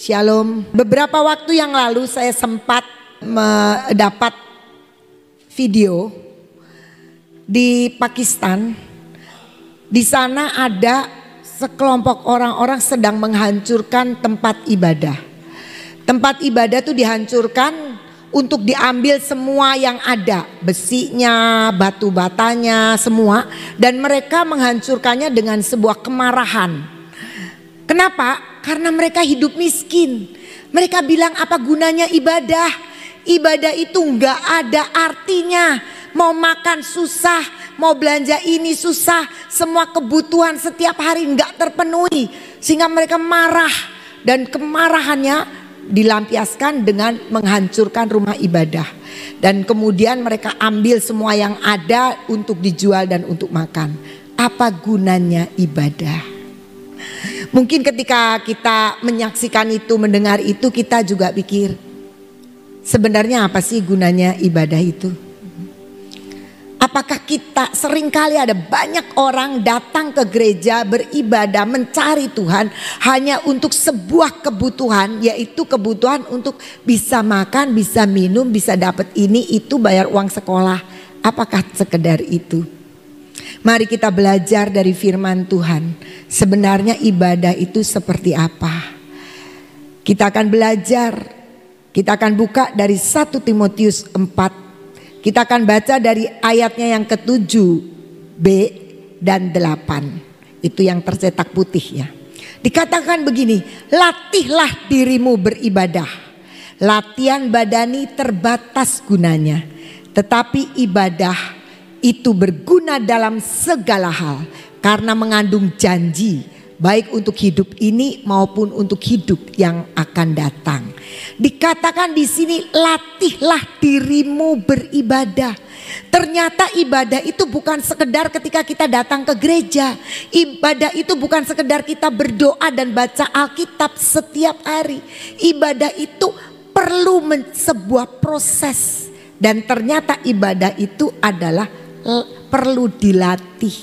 Shalom. Beberapa waktu yang lalu saya sempat mendapat video di Pakistan. Di sana ada sekelompok orang-orang sedang menghancurkan tempat ibadah. Tempat ibadah itu dihancurkan untuk diambil semua yang ada, besinya, batu batanya, semua dan mereka menghancurkannya dengan sebuah kemarahan Kenapa? Karena mereka hidup miskin. Mereka bilang apa gunanya ibadah? Ibadah itu nggak ada artinya. Mau makan susah, mau belanja ini susah, semua kebutuhan setiap hari nggak terpenuhi. Sehingga mereka marah dan kemarahannya dilampiaskan dengan menghancurkan rumah ibadah. Dan kemudian mereka ambil semua yang ada untuk dijual dan untuk makan. Apa gunanya ibadah? Mungkin ketika kita menyaksikan itu, mendengar itu kita juga pikir sebenarnya apa sih gunanya ibadah itu? Apakah kita sering kali ada banyak orang datang ke gereja beribadah mencari Tuhan hanya untuk sebuah kebutuhan yaitu kebutuhan untuk bisa makan, bisa minum, bisa dapat ini itu bayar uang sekolah. Apakah sekedar itu? Mari kita belajar dari firman Tuhan. Sebenarnya ibadah itu seperti apa? Kita akan belajar. Kita akan buka dari 1 Timotius 4. Kita akan baca dari ayatnya yang ketujuh B dan 8. Itu yang tercetak putih ya. Dikatakan begini, latihlah dirimu beribadah. Latihan badani terbatas gunanya, tetapi ibadah itu berguna dalam segala hal karena mengandung janji baik untuk hidup ini maupun untuk hidup yang akan datang. Dikatakan di sini latihlah dirimu beribadah. Ternyata ibadah itu bukan sekedar ketika kita datang ke gereja. Ibadah itu bukan sekedar kita berdoa dan baca Alkitab setiap hari. Ibadah itu perlu sebuah proses dan ternyata ibadah itu adalah perlu dilatih.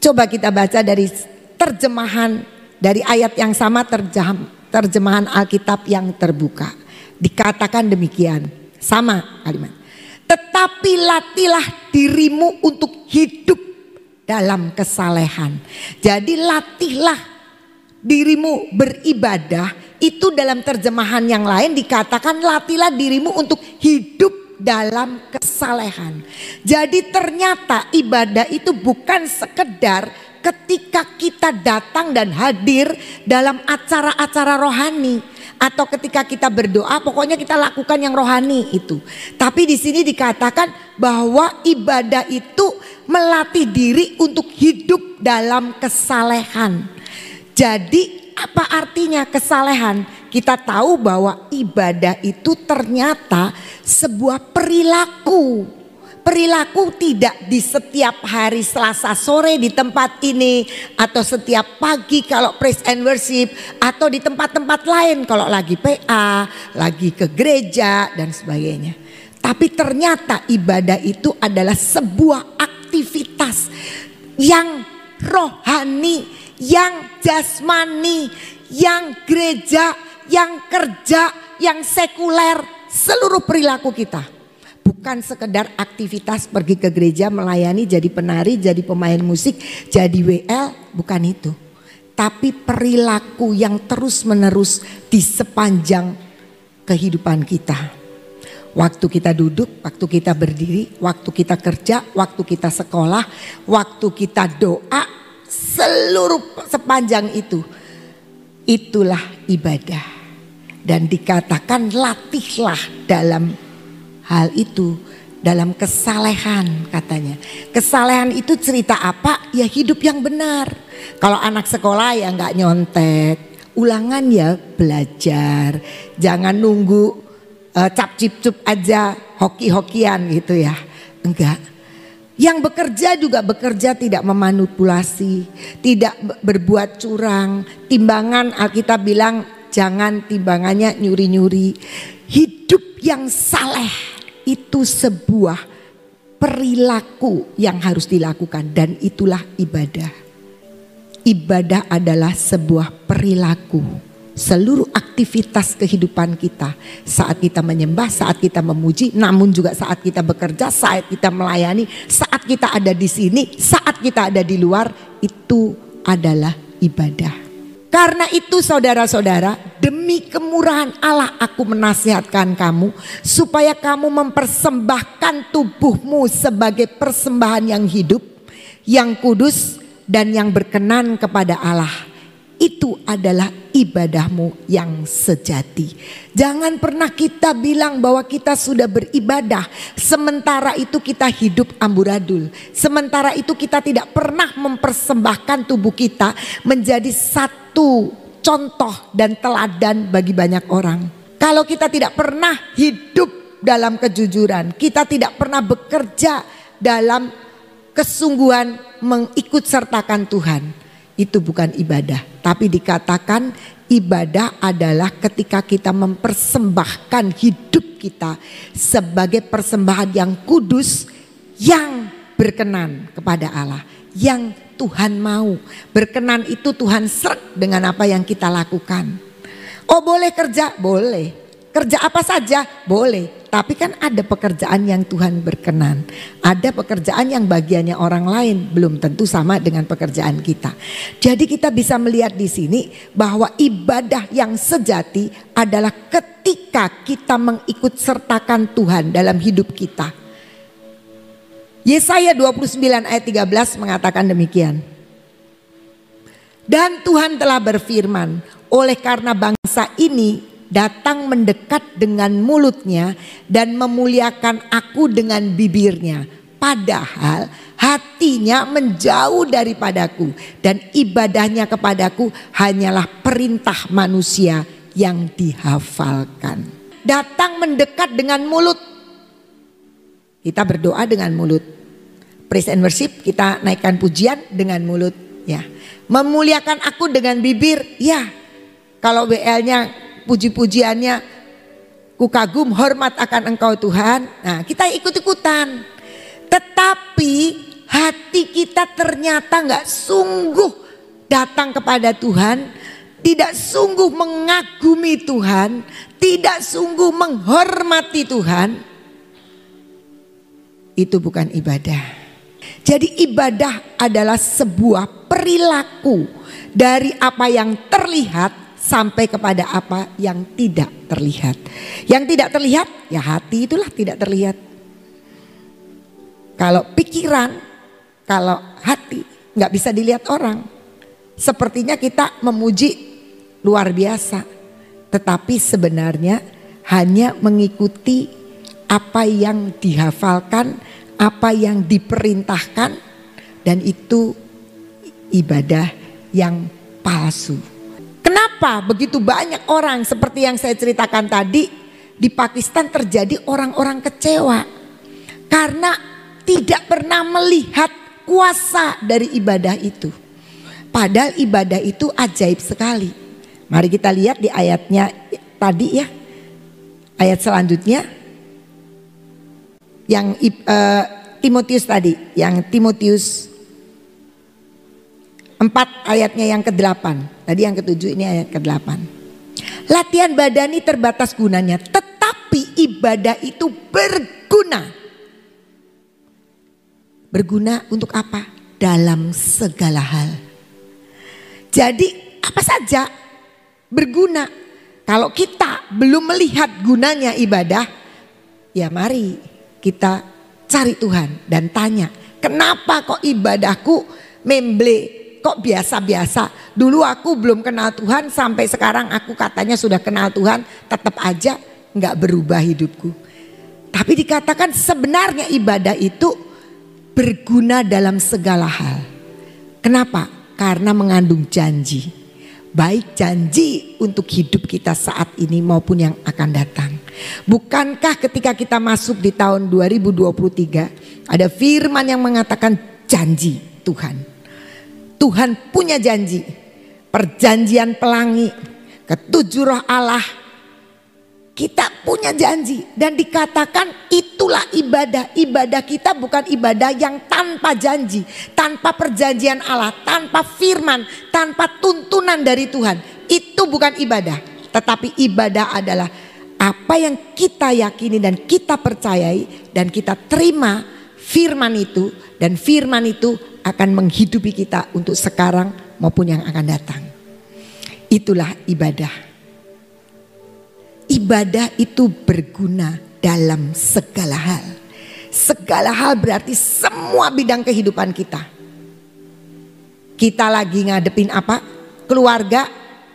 Coba kita baca dari terjemahan dari ayat yang sama terjem, terjemahan Alkitab yang terbuka. Dikatakan demikian, sama kalimat. Tetapi latilah dirimu untuk hidup dalam kesalehan. Jadi latihlah dirimu beribadah itu dalam terjemahan yang lain dikatakan latilah dirimu untuk hidup dalam kesalehan. Jadi ternyata ibadah itu bukan sekedar ketika kita datang dan hadir dalam acara-acara rohani atau ketika kita berdoa pokoknya kita lakukan yang rohani itu. Tapi di sini dikatakan bahwa ibadah itu melatih diri untuk hidup dalam kesalehan. Jadi apa artinya kesalehan? Kita tahu bahwa ibadah itu ternyata sebuah perilaku. Perilaku tidak di setiap hari Selasa sore di tempat ini atau setiap pagi kalau praise and worship atau di tempat-tempat lain kalau lagi PA, lagi ke gereja dan sebagainya. Tapi ternyata ibadah itu adalah sebuah aktivitas yang rohani, yang jasmani, yang gereja yang kerja, yang sekuler, seluruh perilaku kita. Bukan sekedar aktivitas pergi ke gereja melayani jadi penari, jadi pemain musik, jadi WL, bukan itu. Tapi perilaku yang terus menerus di sepanjang kehidupan kita. Waktu kita duduk, waktu kita berdiri, waktu kita kerja, waktu kita sekolah, waktu kita doa, seluruh sepanjang itu. Itulah ibadah dan dikatakan latihlah dalam hal itu dalam kesalehan katanya. Kesalehan itu cerita apa? Ya hidup yang benar. Kalau anak sekolah ya nggak nyontek, ulangan ya belajar. Jangan nunggu uh, cap cip cup aja hoki-hokian gitu ya. Enggak. Yang bekerja juga bekerja tidak memanipulasi, tidak berbuat curang. Timbangan Alkitab bilang Jangan timbangannya nyuri-nyuri. Hidup yang saleh itu sebuah perilaku yang harus dilakukan dan itulah ibadah. ibadah adalah sebuah perilaku. Seluruh aktivitas kehidupan kita, saat kita menyembah, saat kita memuji, namun juga saat kita bekerja, saat kita melayani, saat kita ada di sini, saat kita ada di luar, itu adalah ibadah. Karena itu saudara-saudara, demi kemurahan Allah aku menasihatkan kamu supaya kamu mempersembahkan tubuhmu sebagai persembahan yang hidup, yang kudus dan yang berkenan kepada Allah itu adalah ibadahmu yang sejati. Jangan pernah kita bilang bahwa kita sudah beribadah, sementara itu kita hidup amburadul. Sementara itu kita tidak pernah mempersembahkan tubuh kita menjadi satu contoh dan teladan bagi banyak orang. Kalau kita tidak pernah hidup dalam kejujuran, kita tidak pernah bekerja dalam kesungguhan mengikut sertakan Tuhan itu bukan ibadah, tapi dikatakan ibadah adalah ketika kita mempersembahkan hidup kita sebagai persembahan yang kudus yang berkenan kepada Allah, yang Tuhan mau. Berkenan itu Tuhan seret dengan apa yang kita lakukan. Oh boleh kerja? Boleh. Kerja apa saja? Boleh. Tapi kan ada pekerjaan yang Tuhan berkenan. Ada pekerjaan yang bagiannya orang lain belum tentu sama dengan pekerjaan kita. Jadi kita bisa melihat di sini bahwa ibadah yang sejati adalah ketika kita mengikut sertakan Tuhan dalam hidup kita. Yesaya 29 ayat 13 mengatakan demikian. Dan Tuhan telah berfirman, oleh karena bangsa ini datang mendekat dengan mulutnya dan memuliakan aku dengan bibirnya. Padahal hatinya menjauh daripadaku dan ibadahnya kepadaku hanyalah perintah manusia yang dihafalkan. Datang mendekat dengan mulut. Kita berdoa dengan mulut. Praise and worship kita naikkan pujian dengan mulut. Ya, memuliakan aku dengan bibir. Ya, kalau WL-nya puji-pujiannya ku kagum hormat akan engkau Tuhan. Nah kita ikut-ikutan. Tetapi hati kita ternyata nggak sungguh datang kepada Tuhan. Tidak sungguh mengagumi Tuhan. Tidak sungguh menghormati Tuhan. Itu bukan ibadah. Jadi ibadah adalah sebuah perilaku dari apa yang terlihat sampai kepada apa yang tidak terlihat. Yang tidak terlihat ya hati itulah tidak terlihat. Kalau pikiran, kalau hati nggak bisa dilihat orang. Sepertinya kita memuji luar biasa, tetapi sebenarnya hanya mengikuti apa yang dihafalkan, apa yang diperintahkan, dan itu ibadah yang palsu. Kenapa begitu banyak orang seperti yang saya ceritakan tadi di Pakistan terjadi orang-orang kecewa karena tidak pernah melihat kuasa dari ibadah itu. Padahal ibadah itu ajaib sekali. Mari kita lihat di ayatnya tadi ya. Ayat selanjutnya yang uh, Timotius tadi, yang Timotius 4 ayatnya yang ke-8. Tadi yang ke-7 ini ayat ke-8. Latihan badani terbatas gunanya, tetapi ibadah itu berguna. Berguna untuk apa? Dalam segala hal. Jadi apa saja berguna. Kalau kita belum melihat gunanya ibadah, ya mari kita cari Tuhan dan tanya, kenapa kok ibadahku memble kok biasa-biasa. Dulu aku belum kenal Tuhan sampai sekarang aku katanya sudah kenal Tuhan tetap aja nggak berubah hidupku. Tapi dikatakan sebenarnya ibadah itu berguna dalam segala hal. Kenapa? Karena mengandung janji. Baik janji untuk hidup kita saat ini maupun yang akan datang. Bukankah ketika kita masuk di tahun 2023 ada firman yang mengatakan janji Tuhan Tuhan punya janji. Perjanjian pelangi, ketujuh roh Allah. Kita punya janji dan dikatakan itu Itulah ibadah. Ibadah kita bukan ibadah yang tanpa janji, tanpa perjanjian Allah, tanpa firman, tanpa tuntunan dari Tuhan. Itu bukan ibadah, tetapi ibadah adalah apa yang kita yakini dan kita percayai dan kita terima firman itu dan firman itu akan menghidupi kita untuk sekarang maupun yang akan datang. Itulah ibadah. Ibadah itu berguna dalam segala hal. Segala hal berarti semua bidang kehidupan kita. Kita lagi ngadepin apa? Keluarga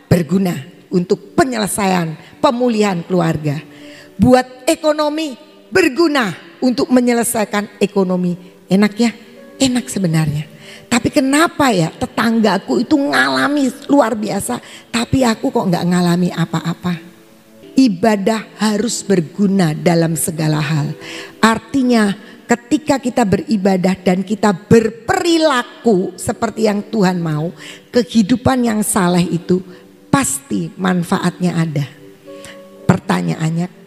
berguna untuk penyelesaian, pemulihan keluarga. Buat ekonomi berguna untuk menyelesaikan ekonomi. Enak ya? Enak sebenarnya. Tapi kenapa ya tetanggaku itu ngalami luar biasa, tapi aku kok nggak ngalami apa-apa? ibadah harus berguna dalam segala hal. Artinya ketika kita beribadah dan kita berperilaku seperti yang Tuhan mau, kehidupan yang salah itu pasti manfaatnya ada. Pertanyaannya,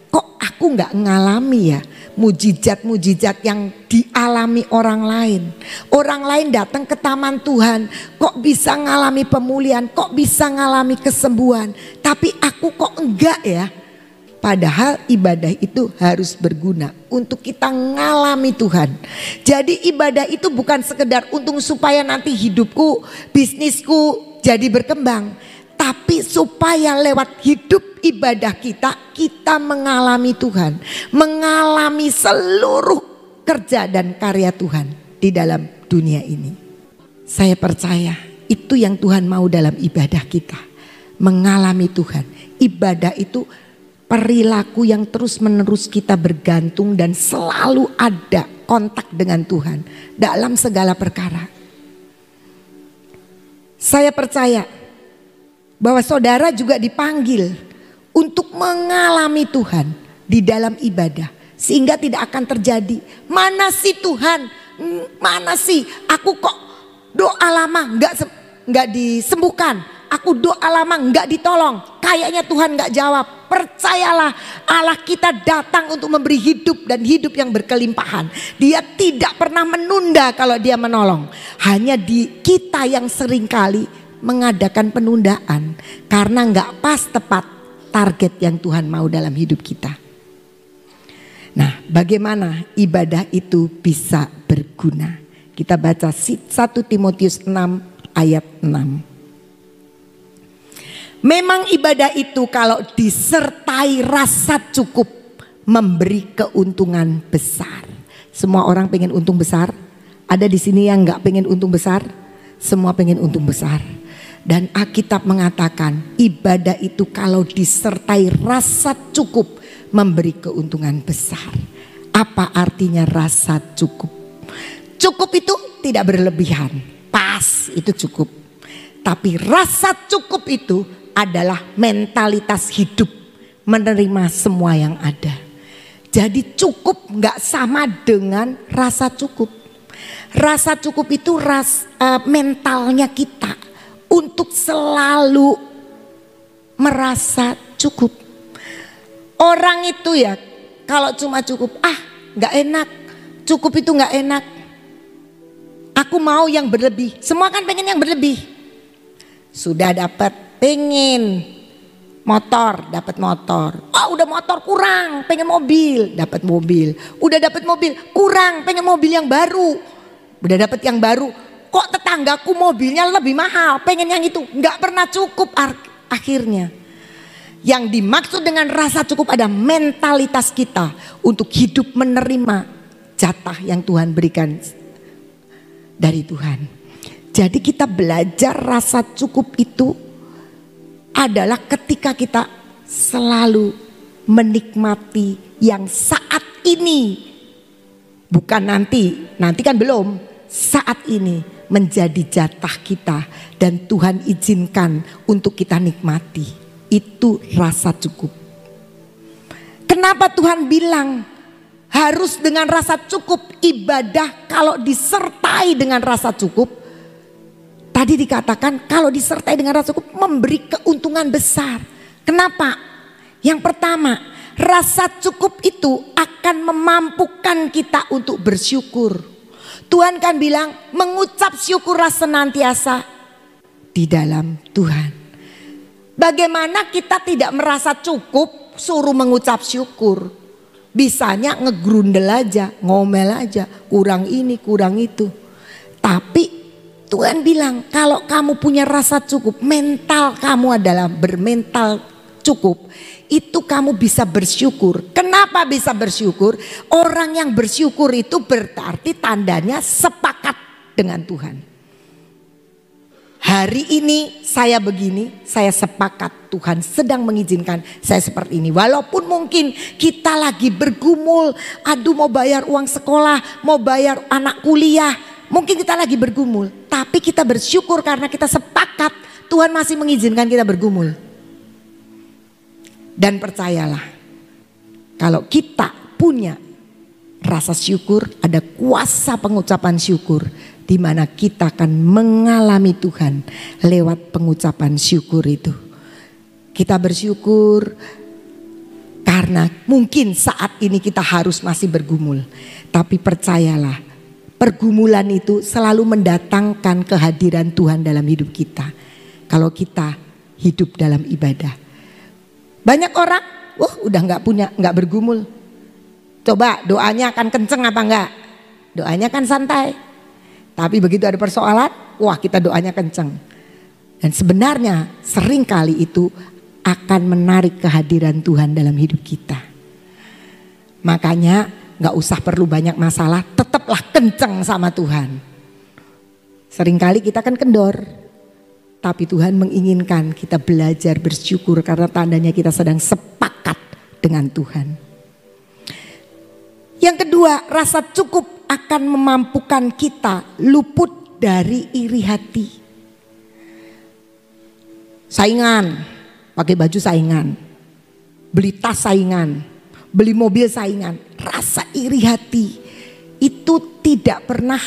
aku nggak ngalami ya mujizat-mujizat yang dialami orang lain. Orang lain datang ke taman Tuhan, kok bisa ngalami pemulihan, kok bisa ngalami kesembuhan. Tapi aku kok enggak ya. Padahal ibadah itu harus berguna untuk kita ngalami Tuhan. Jadi ibadah itu bukan sekedar untung supaya nanti hidupku, bisnisku jadi berkembang. Tapi supaya lewat hidup ibadah kita, kita mengalami Tuhan. Mengalami seluruh kerja dan karya Tuhan di dalam dunia ini. Saya percaya itu yang Tuhan mau dalam ibadah kita. Mengalami Tuhan. Ibadah itu perilaku yang terus-menerus kita bergantung dan selalu ada kontak dengan Tuhan dalam segala perkara. Saya percaya bahwa saudara juga dipanggil untuk mengalami Tuhan di dalam ibadah sehingga tidak akan terjadi mana sih Tuhan? Mana sih? Aku kok doa lama nggak nggak disembuhkan? Aku doa lama nggak ditolong? Kayaknya Tuhan nggak jawab. Percayalah Allah kita datang untuk memberi hidup dan hidup yang berkelimpahan. Dia tidak pernah menunda kalau dia menolong. Hanya di kita yang sering kali mengadakan penundaan karena nggak pas tepat target yang Tuhan mau dalam hidup kita. Nah, bagaimana ibadah itu bisa berguna? Kita baca 1 Timotius 6 ayat 6. Memang ibadah itu kalau disertai rasa cukup memberi keuntungan besar. Semua orang pengen untung besar. Ada di sini yang nggak pengen untung besar. Semua pengen untung besar. Dan Alkitab mengatakan ibadah itu kalau disertai rasa cukup memberi keuntungan besar. Apa artinya rasa cukup? Cukup itu tidak berlebihan. Pas itu cukup. Tapi rasa cukup itu adalah mentalitas hidup menerima semua yang ada. Jadi cukup nggak sama dengan rasa cukup. Rasa cukup itu ras, uh, mentalnya kita untuk selalu merasa cukup. Orang itu ya kalau cuma cukup ah nggak enak, cukup itu nggak enak. Aku mau yang berlebih. Semua kan pengen yang berlebih. Sudah dapat pengen motor dapat motor oh udah motor kurang pengen mobil dapat mobil udah dapat mobil kurang pengen mobil yang baru udah dapat yang baru kok tetanggaku mobilnya lebih mahal pengen yang itu nggak pernah cukup akhirnya yang dimaksud dengan rasa cukup ada mentalitas kita untuk hidup menerima jatah yang Tuhan berikan dari Tuhan. Jadi kita belajar rasa cukup itu adalah ketika kita selalu menikmati yang saat ini. Bukan nanti, nanti kan belum. Saat ini menjadi jatah kita dan Tuhan izinkan untuk kita nikmati. Itu rasa cukup. Kenapa Tuhan bilang harus dengan rasa cukup ibadah kalau disertai dengan rasa cukup Tadi dikatakan kalau disertai dengan rasa cukup memberi keuntungan besar. Kenapa? Yang pertama, rasa cukup itu akan memampukan kita untuk bersyukur. Tuhan kan bilang mengucap syukurlah senantiasa di dalam Tuhan. Bagaimana kita tidak merasa cukup suruh mengucap syukur. Bisanya ngegrundel aja, ngomel aja, kurang ini, kurang itu. Tapi Tuhan bilang kalau kamu punya rasa cukup, mental kamu adalah bermental cukup itu kamu bisa bersyukur. Kenapa bisa bersyukur? Orang yang bersyukur itu berarti tandanya sepakat dengan Tuhan. Hari ini saya begini, saya sepakat Tuhan sedang mengizinkan saya seperti ini. Walaupun mungkin kita lagi bergumul, aduh mau bayar uang sekolah, mau bayar anak kuliah, mungkin kita lagi bergumul. Tapi kita bersyukur karena kita sepakat Tuhan masih mengizinkan kita bergumul. Dan percayalah, kalau kita punya rasa syukur, ada kuasa pengucapan syukur di mana kita akan mengalami Tuhan lewat pengucapan syukur itu. Kita bersyukur karena mungkin saat ini kita harus masih bergumul, tapi percayalah, pergumulan itu selalu mendatangkan kehadiran Tuhan dalam hidup kita. Kalau kita hidup dalam ibadah. Banyak orang, wah udah nggak punya, nggak bergumul. Coba doanya akan kenceng apa enggak? Doanya kan santai. Tapi begitu ada persoalan, wah kita doanya kenceng. Dan sebenarnya sering kali itu akan menarik kehadiran Tuhan dalam hidup kita. Makanya nggak usah perlu banyak masalah, tetaplah kenceng sama Tuhan. Seringkali kita kan kendor, tapi Tuhan menginginkan kita belajar bersyukur karena tandanya kita sedang sepakat dengan Tuhan. Yang kedua, rasa cukup akan memampukan kita luput dari iri hati. Saingan, pakai baju saingan, beli tas saingan, beli mobil saingan, rasa iri hati itu tidak pernah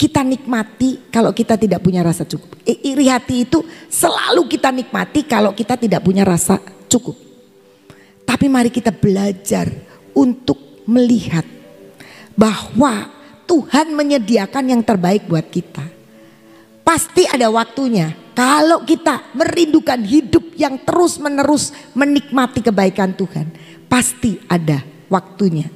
kita nikmati kalau kita tidak punya rasa cukup. Iri hati itu selalu kita nikmati kalau kita tidak punya rasa cukup. Tapi mari kita belajar untuk melihat bahwa Tuhan menyediakan yang terbaik buat kita. Pasti ada waktunya. Kalau kita merindukan hidup yang terus-menerus menikmati kebaikan Tuhan, pasti ada waktunya.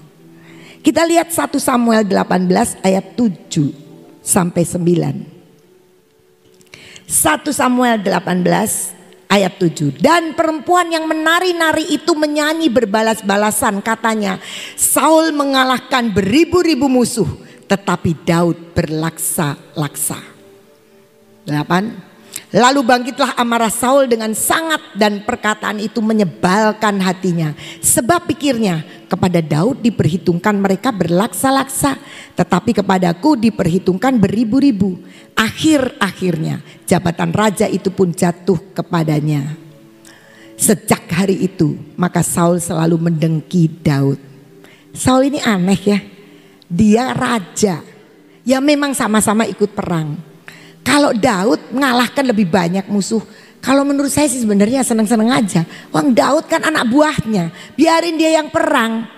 Kita lihat 1 Samuel 18 ayat 7 sampai 9. 1 Samuel 18 ayat 7. Dan perempuan yang menari-nari itu menyanyi berbalas-balasan katanya. Saul mengalahkan beribu-ribu musuh tetapi Daud berlaksa-laksa. 8. Lalu bangkitlah amarah Saul dengan sangat dan perkataan itu menyebalkan hatinya. Sebab pikirnya kepada Daud diperhitungkan mereka berlaksa-laksa. Tetapi kepadaku diperhitungkan beribu-ribu. Akhir-akhirnya jabatan raja itu pun jatuh kepadanya. Sejak hari itu maka Saul selalu mendengki Daud. Saul ini aneh ya. Dia raja. Ya memang sama-sama ikut perang kalau Daud mengalahkan lebih banyak musuh. Kalau menurut saya sih sebenarnya seneng-seneng aja. Wang Daud kan anak buahnya. Biarin dia yang perang.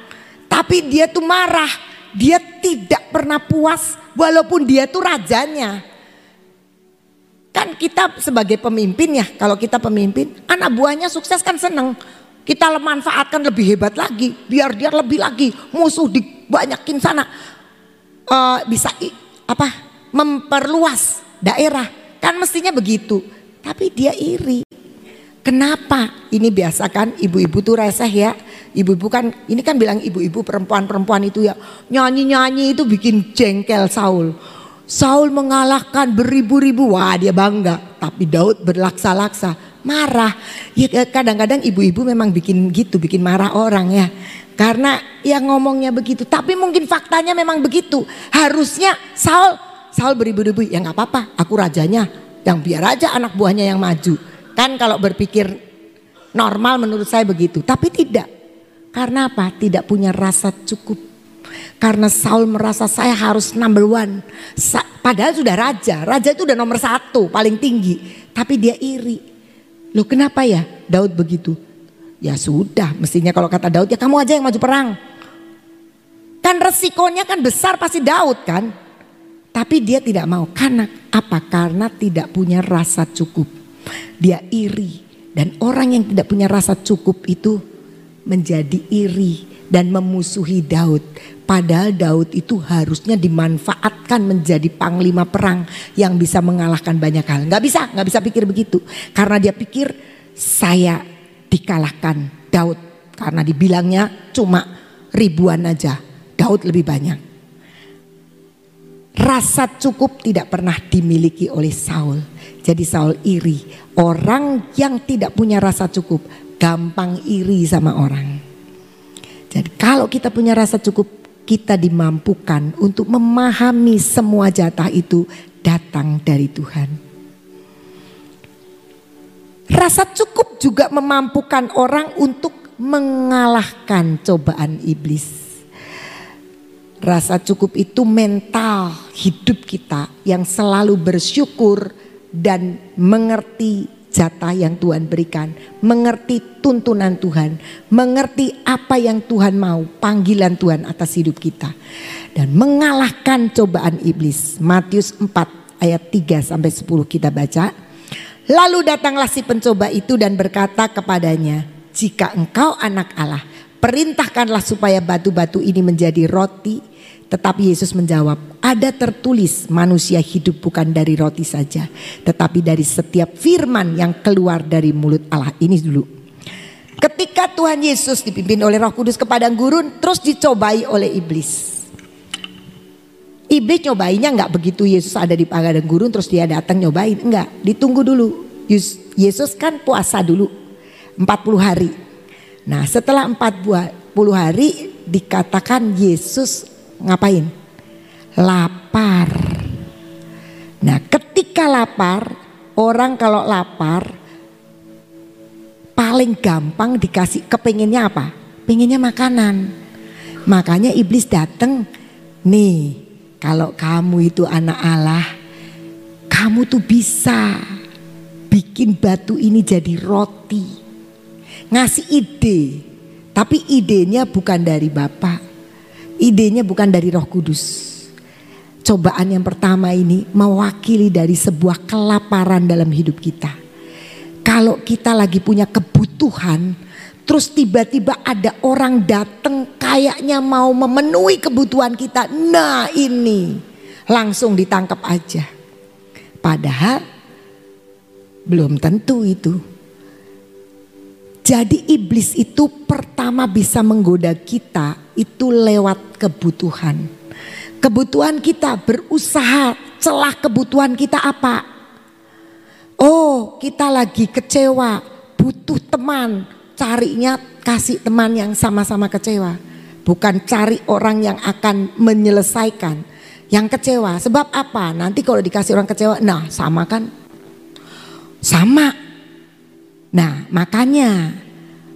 Tapi dia tuh marah. Dia tidak pernah puas walaupun dia tuh rajanya. Kan kita sebagai pemimpin ya, kalau kita pemimpin, anak buahnya sukses kan seneng. Kita manfaatkan lebih hebat lagi, biar dia lebih lagi musuh dibanyakin sana. Uh, bisa apa memperluas daerah. Kan mestinya begitu. Tapi dia iri. Kenapa? Ini biasa kan ibu-ibu tuh reseh ya. Ibu-ibu kan ini kan bilang ibu-ibu perempuan-perempuan itu ya nyanyi-nyanyi itu bikin jengkel Saul. Saul mengalahkan beribu-ribu, wah dia bangga. Tapi Daud berlaksa-laksa, marah. Ya kadang-kadang ibu-ibu memang bikin gitu, bikin marah orang ya. Karena yang ngomongnya begitu, tapi mungkin faktanya memang begitu. Harusnya Saul Saul beribu-ribu, ya nggak apa-apa, aku rajanya, yang biar aja anak buahnya yang maju. Kan kalau berpikir normal menurut saya begitu, tapi tidak. Karena apa? Tidak punya rasa cukup. Karena Saul merasa saya harus number one. Padahal sudah raja, raja itu udah nomor satu, paling tinggi. Tapi dia iri. Loh kenapa ya Daud begitu? Ya sudah, mestinya kalau kata Daud ya kamu aja yang maju perang. Kan resikonya kan besar pasti Daud kan. Tapi dia tidak mau. Karena apa? Karena tidak punya rasa cukup. Dia iri. Dan orang yang tidak punya rasa cukup itu menjadi iri dan memusuhi Daud. Padahal Daud itu harusnya dimanfaatkan menjadi panglima perang yang bisa mengalahkan banyak hal. Gak bisa, gak bisa pikir begitu. Karena dia pikir saya dikalahkan Daud. Karena dibilangnya cuma ribuan aja. Daud lebih banyak. Rasa cukup tidak pernah dimiliki oleh Saul. Jadi Saul iri. Orang yang tidak punya rasa cukup gampang iri sama orang. Jadi kalau kita punya rasa cukup kita dimampukan untuk memahami semua jatah itu datang dari Tuhan. Rasa cukup juga memampukan orang untuk mengalahkan cobaan iblis. Rasa cukup itu mental hidup kita yang selalu bersyukur dan mengerti jatah yang Tuhan berikan, mengerti tuntunan Tuhan, mengerti apa yang Tuhan mau, panggilan Tuhan atas hidup kita. Dan mengalahkan cobaan iblis. Matius 4 ayat 3 sampai 10 kita baca. Lalu datanglah si pencoba itu dan berkata kepadanya, "Jika engkau anak Allah, perintahkanlah supaya batu-batu ini menjadi roti." Tetapi Yesus menjawab, ada tertulis manusia hidup bukan dari roti saja. Tetapi dari setiap firman yang keluar dari mulut Allah. Ini dulu. Ketika Tuhan Yesus dipimpin oleh roh kudus ke padang gurun. Terus dicobai oleh iblis. Iblis nyobainnya nggak begitu Yesus ada di padang gurun terus dia datang nyobain. Enggak, ditunggu dulu. Yesus kan puasa dulu 40 hari. Nah setelah 40 hari dikatakan Yesus ngapain? Lapar. Nah ketika lapar, orang kalau lapar paling gampang dikasih kepengennya apa? Pengennya makanan. Makanya iblis datang, nih kalau kamu itu anak Allah, kamu tuh bisa bikin batu ini jadi roti. Ngasih ide, tapi idenya bukan dari Bapak, Idenya bukan dari Roh Kudus. Cobaan yang pertama ini mewakili dari sebuah kelaparan dalam hidup kita. Kalau kita lagi punya kebutuhan, terus tiba-tiba ada orang datang kayaknya mau memenuhi kebutuhan kita. Nah, ini langsung ditangkap aja. Padahal belum tentu itu. Jadi iblis itu pertama bisa menggoda kita itu lewat kebutuhan. Kebutuhan kita berusaha celah kebutuhan kita apa? Oh kita lagi kecewa butuh teman carinya kasih teman yang sama-sama kecewa. Bukan cari orang yang akan menyelesaikan yang kecewa. Sebab apa? Nanti kalau dikasih orang kecewa, nah sama kan? Sama Nah makanya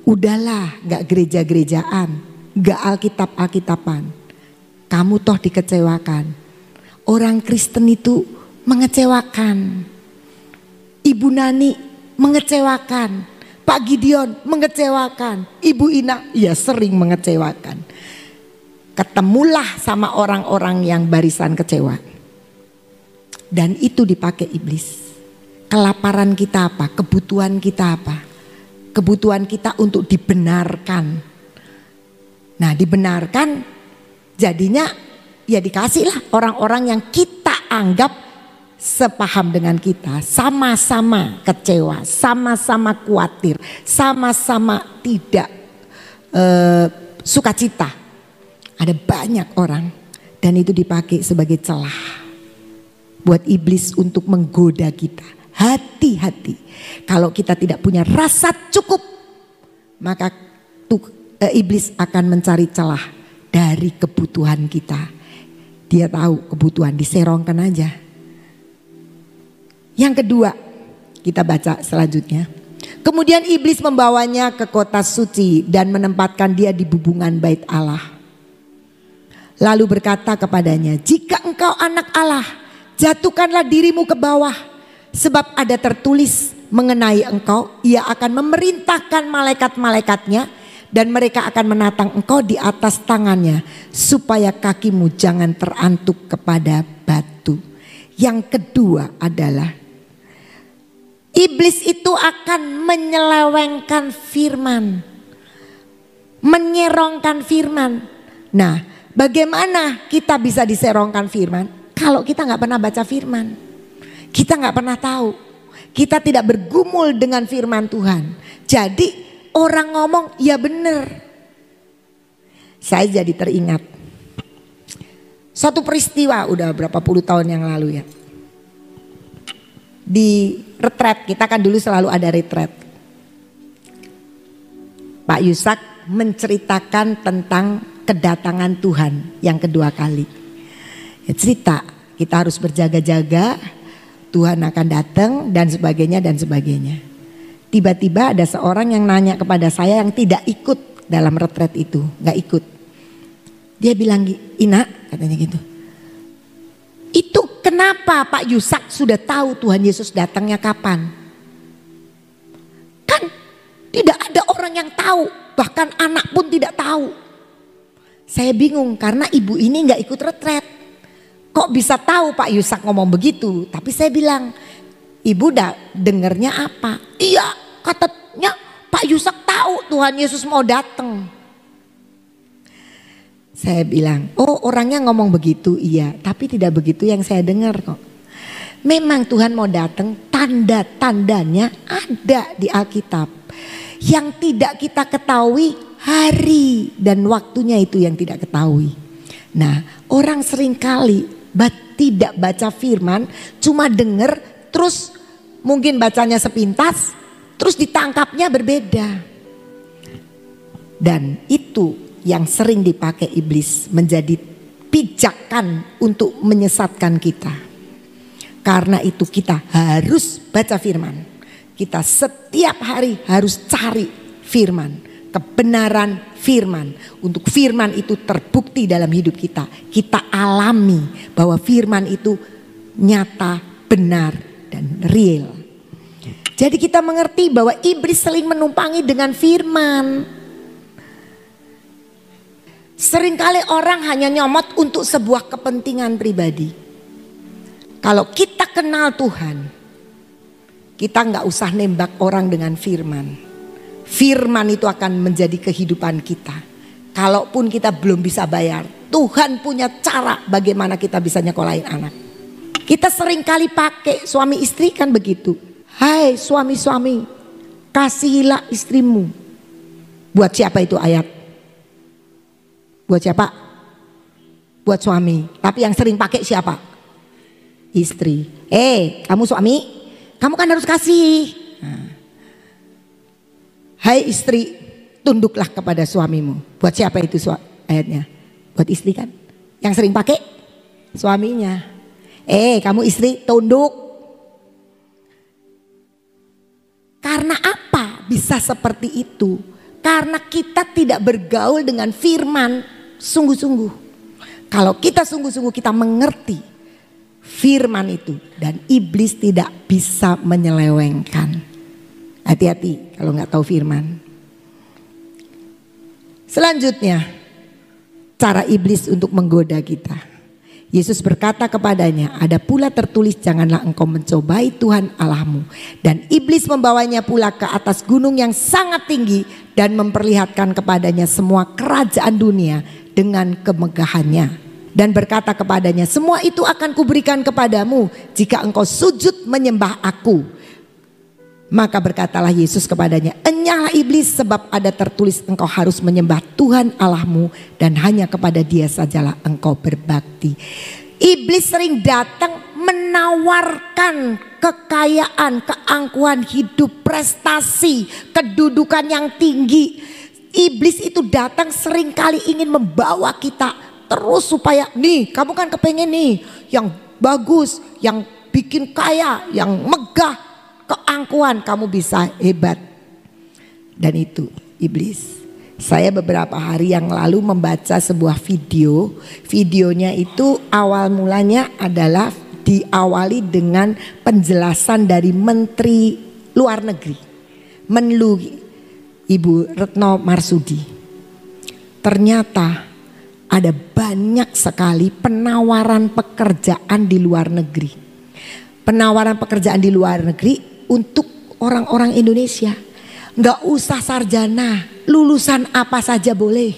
udahlah gak gereja-gerejaan, gak alkitab-alkitaban. Kamu toh dikecewakan. Orang Kristen itu mengecewakan. Ibu Nani mengecewakan. Pak Gideon mengecewakan. Ibu Ina ya sering mengecewakan. Ketemulah sama orang-orang yang barisan kecewa. Dan itu dipakai iblis. Kelaparan kita apa? Kebutuhan kita apa? Kebutuhan kita untuk dibenarkan. Nah dibenarkan jadinya ya dikasihlah orang-orang yang kita anggap sepaham dengan kita. Sama-sama kecewa, sama-sama khawatir, sama-sama tidak uh, sukacita. Ada banyak orang dan itu dipakai sebagai celah buat iblis untuk menggoda kita. Hati-hati. Kalau kita tidak punya rasa cukup, maka e, iblis akan mencari celah dari kebutuhan kita. Dia tahu kebutuhan diserongkan aja. Yang kedua, kita baca selanjutnya. Kemudian iblis membawanya ke kota suci dan menempatkan dia di bubungan bait Allah. Lalu berkata kepadanya, "Jika engkau anak Allah, jatuhkanlah dirimu ke bawah, Sebab ada tertulis mengenai engkau, ia akan memerintahkan malaikat-malaikatnya dan mereka akan menatang engkau di atas tangannya supaya kakimu jangan terantuk kepada batu. Yang kedua adalah iblis itu akan menyelewengkan firman. Menyerongkan firman. Nah, bagaimana kita bisa diserongkan firman? Kalau kita nggak pernah baca firman. Kita nggak pernah tahu. Kita tidak bergumul dengan firman Tuhan. Jadi orang ngomong ya benar. Saya jadi teringat satu peristiwa udah berapa puluh tahun yang lalu ya. Di retret, kita kan dulu selalu ada retret. Pak Yusak menceritakan tentang kedatangan Tuhan yang kedua kali. Ya, cerita, kita harus berjaga-jaga, Tuhan akan datang dan sebagainya dan sebagainya. Tiba-tiba ada seorang yang nanya kepada saya yang tidak ikut dalam retret itu, nggak ikut. Dia bilang, Ina katanya gitu. Itu kenapa Pak Yusak sudah tahu Tuhan Yesus datangnya kapan? Kan tidak ada orang yang tahu, bahkan anak pun tidak tahu. Saya bingung karena ibu ini nggak ikut retret. Kok bisa tahu Pak Yusak ngomong begitu? Tapi saya bilang, ibu udah dengernya apa? Iya katanya Pak Yusak tahu Tuhan Yesus mau datang. Saya bilang, oh orangnya ngomong begitu, iya. Tapi tidak begitu yang saya dengar kok. Memang Tuhan mau datang, tanda-tandanya ada di Alkitab. Yang tidak kita ketahui hari dan waktunya itu yang tidak ketahui. Nah orang sering kali tidak baca firman, cuma dengar terus mungkin bacanya sepintas, terus ditangkapnya berbeda. Dan itu yang sering dipakai iblis menjadi pijakan untuk menyesatkan kita. Karena itu kita harus baca firman. Kita setiap hari harus cari firman, kebenaran firman. Untuk firman itu terbukti dalam hidup kita. Kita alami bahwa firman itu nyata, benar, dan real. Jadi kita mengerti bahwa iblis sering menumpangi dengan firman. Seringkali orang hanya nyomot untuk sebuah kepentingan pribadi. Kalau kita kenal Tuhan, kita nggak usah nembak orang dengan firman. Firman itu akan menjadi kehidupan kita. Kalaupun kita belum bisa bayar, Tuhan punya cara bagaimana kita bisa nyekolahin anak. Kita sering kali pakai suami istri kan begitu. Hai suami-suami, kasihilah istrimu. Buat siapa itu ayat? Buat siapa? Buat suami. Tapi yang sering pakai siapa? Istri. Eh, kamu suami, kamu kan harus kasih. Nah. Hai istri, tunduklah kepada suamimu. Buat siapa itu ayatnya? Buat istri kan? Yang sering pakai suaminya. Eh, kamu istri tunduk. Karena apa bisa seperti itu? Karena kita tidak bergaul dengan firman sungguh-sungguh. Kalau kita sungguh-sungguh kita mengerti firman itu dan iblis tidak bisa menyelewengkan. Hati-hati kalau nggak tahu firman. Selanjutnya, cara iblis untuk menggoda kita. Yesus berkata kepadanya, ada pula tertulis janganlah engkau mencobai Tuhan Allahmu. Dan iblis membawanya pula ke atas gunung yang sangat tinggi dan memperlihatkan kepadanya semua kerajaan dunia dengan kemegahannya. Dan berkata kepadanya, semua itu akan kuberikan kepadamu jika engkau sujud menyembah aku. Maka berkatalah Yesus kepadanya, enyahlah iblis sebab ada tertulis engkau harus menyembah Tuhan Allahmu dan hanya kepada dia sajalah engkau berbakti. Iblis sering datang menawarkan kekayaan, keangkuhan hidup, prestasi, kedudukan yang tinggi. Iblis itu datang sering kali ingin membawa kita terus supaya nih kamu kan kepengen nih yang bagus, yang bikin kaya, yang megah, keangkuhan kamu bisa hebat. Dan itu iblis. Saya beberapa hari yang lalu membaca sebuah video. Videonya itu awal mulanya adalah diawali dengan penjelasan dari Menteri luar negeri. Menlu Ibu Retno Marsudi. Ternyata ada banyak sekali penawaran pekerjaan di luar negeri. Penawaran pekerjaan di luar negeri untuk orang-orang Indonesia. Nggak usah sarjana, lulusan apa saja boleh.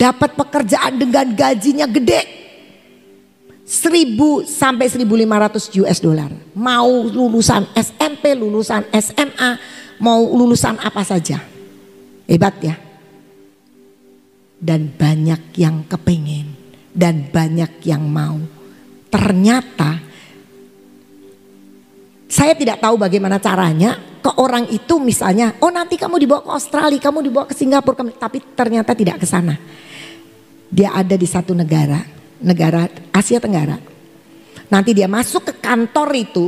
Dapat pekerjaan dengan gajinya gede. 1000 sampai 1500 US dollar. Mau lulusan SMP, lulusan SMA, mau lulusan apa saja. Hebat ya. Dan banyak yang kepengen dan banyak yang mau. Ternyata saya tidak tahu bagaimana caranya ke orang itu misalnya, oh nanti kamu dibawa ke Australia, kamu dibawa ke Singapura, tapi ternyata tidak ke sana. Dia ada di satu negara negara Asia Tenggara. Nanti dia masuk ke kantor itu,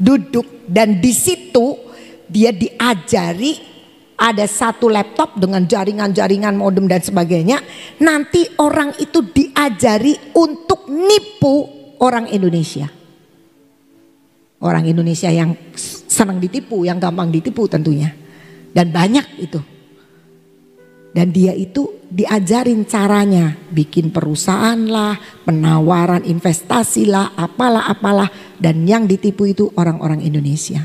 duduk dan di situ dia diajari ada satu laptop dengan jaringan-jaringan modem dan sebagainya. Nanti orang itu diajari untuk nipu orang Indonesia. Orang Indonesia yang senang ditipu, yang gampang ditipu tentunya. Dan banyak itu. Dan dia itu diajarin caranya bikin perusahaan lah, penawaran investasi lah, apalah apalah. Dan yang ditipu itu orang-orang Indonesia.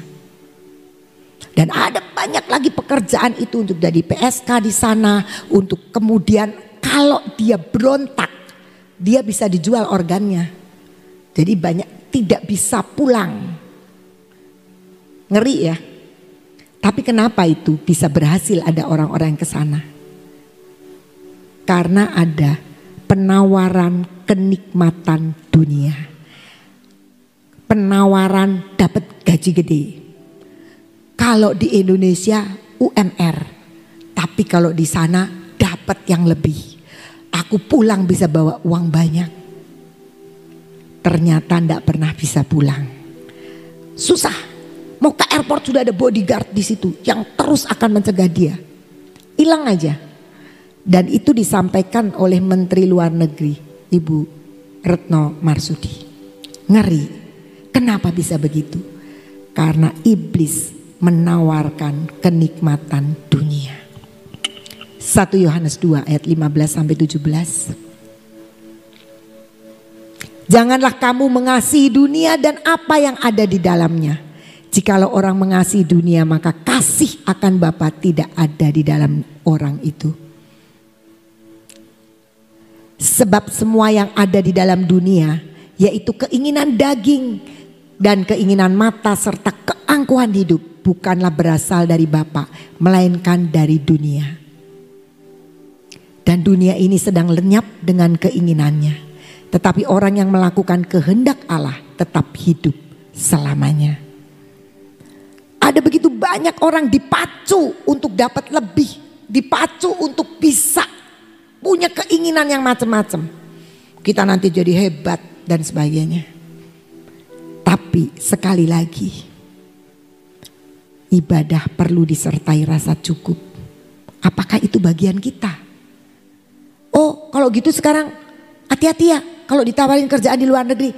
Dan ada banyak lagi pekerjaan itu untuk jadi PSK di sana, untuk kemudian kalau dia berontak, dia bisa dijual organnya. Jadi banyak tidak bisa pulang. Ngeri ya. Tapi kenapa itu bisa berhasil ada orang-orang ke sana? Karena ada penawaran kenikmatan dunia. Penawaran dapat gaji gede. Kalau di Indonesia UMR, tapi kalau di sana dapat yang lebih. Aku pulang bisa bawa uang banyak. Ternyata tidak pernah bisa pulang. Susah. Mau ke airport sudah ada bodyguard di situ yang terus akan mencegah dia. Hilang aja dan itu disampaikan oleh Menteri Luar Negeri, Ibu Retno Marsudi. Ngeri. Kenapa bisa begitu? Karena iblis menawarkan kenikmatan dunia. 1 Yohanes 2 ayat 15 sampai 17. Janganlah kamu mengasihi dunia dan apa yang ada di dalamnya. Jikalau orang mengasihi dunia maka kasih akan Bapa tidak ada di dalam orang itu. Sebab semua yang ada di dalam dunia yaitu keinginan daging dan keinginan mata serta keangkuhan hidup bukanlah berasal dari Bapa melainkan dari dunia. Dan dunia ini sedang lenyap dengan keinginannya. Tetapi orang yang melakukan kehendak Allah tetap hidup selamanya. Ada begitu banyak orang dipacu untuk dapat lebih, dipacu untuk bisa punya keinginan yang macam-macam. Kita nanti jadi hebat dan sebagainya. Tapi sekali lagi, ibadah perlu disertai rasa cukup. Apakah itu bagian kita? Oh, kalau gitu sekarang hati-hati ya kalau ditawarin kerjaan di luar negeri.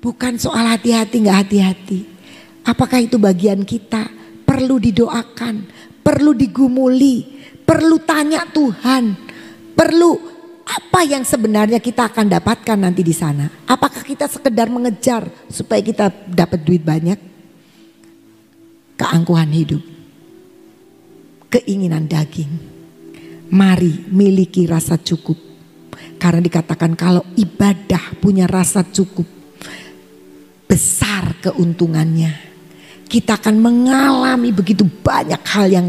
Bukan soal hati-hati nggak hati-hati. Apakah itu bagian kita? Perlu didoakan, perlu digumuli, perlu tanya Tuhan Perlu apa yang sebenarnya kita akan dapatkan nanti di sana? Apakah kita sekedar mengejar supaya kita dapat duit banyak? Keangkuhan hidup. Keinginan daging. Mari miliki rasa cukup. Karena dikatakan kalau ibadah punya rasa cukup. Besar keuntungannya. Kita akan mengalami begitu banyak hal yang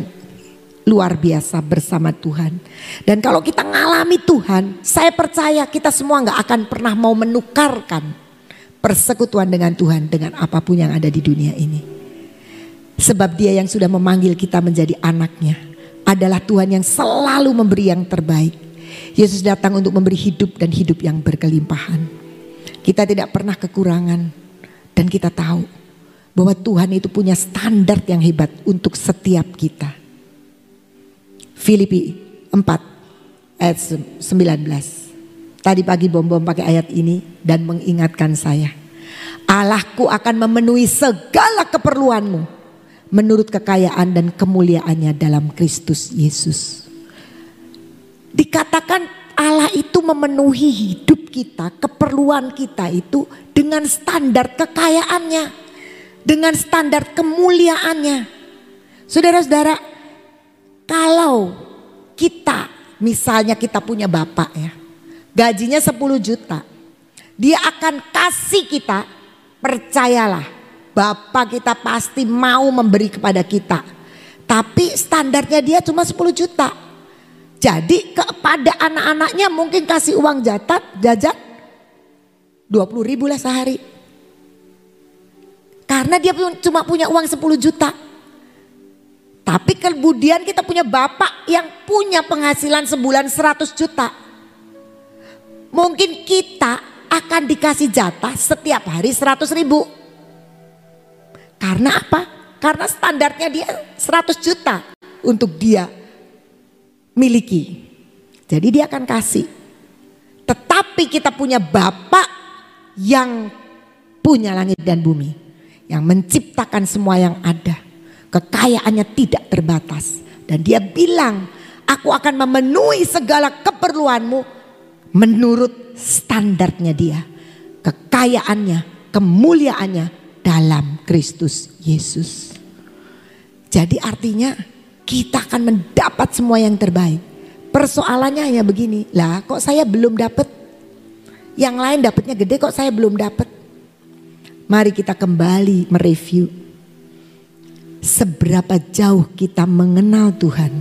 luar biasa bersama Tuhan. Dan kalau kita ngalami Tuhan, saya percaya kita semua nggak akan pernah mau menukarkan persekutuan dengan Tuhan dengan apa pun yang ada di dunia ini. Sebab dia yang sudah memanggil kita menjadi anaknya adalah Tuhan yang selalu memberi yang terbaik. Yesus datang untuk memberi hidup dan hidup yang berkelimpahan. Kita tidak pernah kekurangan dan kita tahu bahwa Tuhan itu punya standar yang hebat untuk setiap kita. Filipi 4 ayat 19. Tadi pagi bom-bom pakai ayat ini dan mengingatkan saya. Allahku akan memenuhi segala keperluanmu menurut kekayaan dan kemuliaannya dalam Kristus Yesus. Dikatakan Allah itu memenuhi hidup kita, keperluan kita itu dengan standar kekayaannya, dengan standar kemuliaannya. Saudara-saudara, kalau kita misalnya kita punya bapak ya, gajinya 10 juta. Dia akan kasih kita, percayalah, bapak kita pasti mau memberi kepada kita. Tapi standarnya dia cuma 10 juta. Jadi kepada anak-anaknya mungkin kasih uang jatat, jajan 20 ribu lah sehari. Karena dia cuma punya uang 10 juta. Tapi kemudian kita punya bapak yang punya penghasilan sebulan 100 juta. Mungkin kita akan dikasih jatah setiap hari 100 ribu. Karena apa? Karena standarnya dia 100 juta untuk dia miliki. Jadi dia akan kasih. Tetapi kita punya bapak yang punya langit dan bumi. Yang menciptakan semua yang ada Kekayaannya tidak terbatas. Dan dia bilang, aku akan memenuhi segala keperluanmu menurut standarnya dia. Kekayaannya, kemuliaannya dalam Kristus Yesus. Jadi artinya kita akan mendapat semua yang terbaik. Persoalannya hanya begini, lah kok saya belum dapat? Yang lain dapatnya gede kok saya belum dapat? Mari kita kembali mereview. Seberapa jauh kita mengenal Tuhan,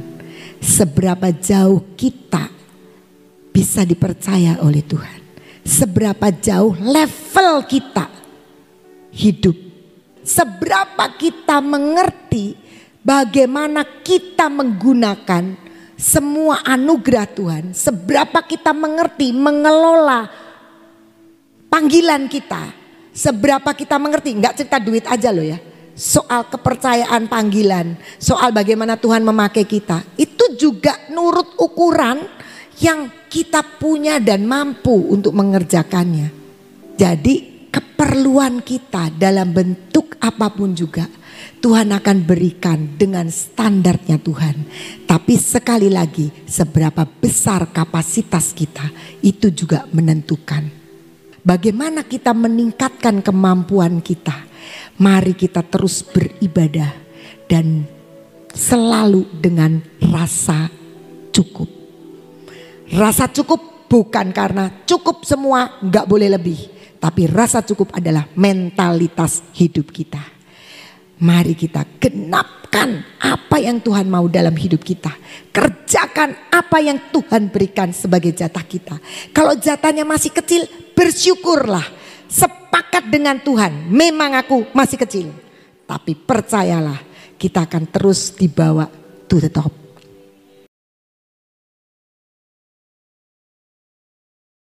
seberapa jauh kita bisa dipercaya oleh Tuhan, seberapa jauh level kita hidup, seberapa kita mengerti bagaimana kita menggunakan semua anugerah Tuhan, seberapa kita mengerti mengelola panggilan kita, seberapa kita mengerti, nggak cerita duit aja loh ya soal kepercayaan panggilan, soal bagaimana Tuhan memakai kita, itu juga nurut ukuran yang kita punya dan mampu untuk mengerjakannya. Jadi keperluan kita dalam bentuk apa pun juga Tuhan akan berikan dengan standarnya Tuhan. Tapi sekali lagi seberapa besar kapasitas kita itu juga menentukan. Bagaimana kita meningkatkan kemampuan kita Mari kita terus beribadah dan selalu dengan rasa cukup. Rasa cukup bukan karena cukup semua nggak boleh lebih. Tapi rasa cukup adalah mentalitas hidup kita. Mari kita genapkan apa yang Tuhan mau dalam hidup kita. Kerjakan apa yang Tuhan berikan sebagai jatah kita. Kalau jatahnya masih kecil, bersyukurlah sepakat dengan Tuhan. Memang aku masih kecil. Tapi percayalah kita akan terus dibawa to the top.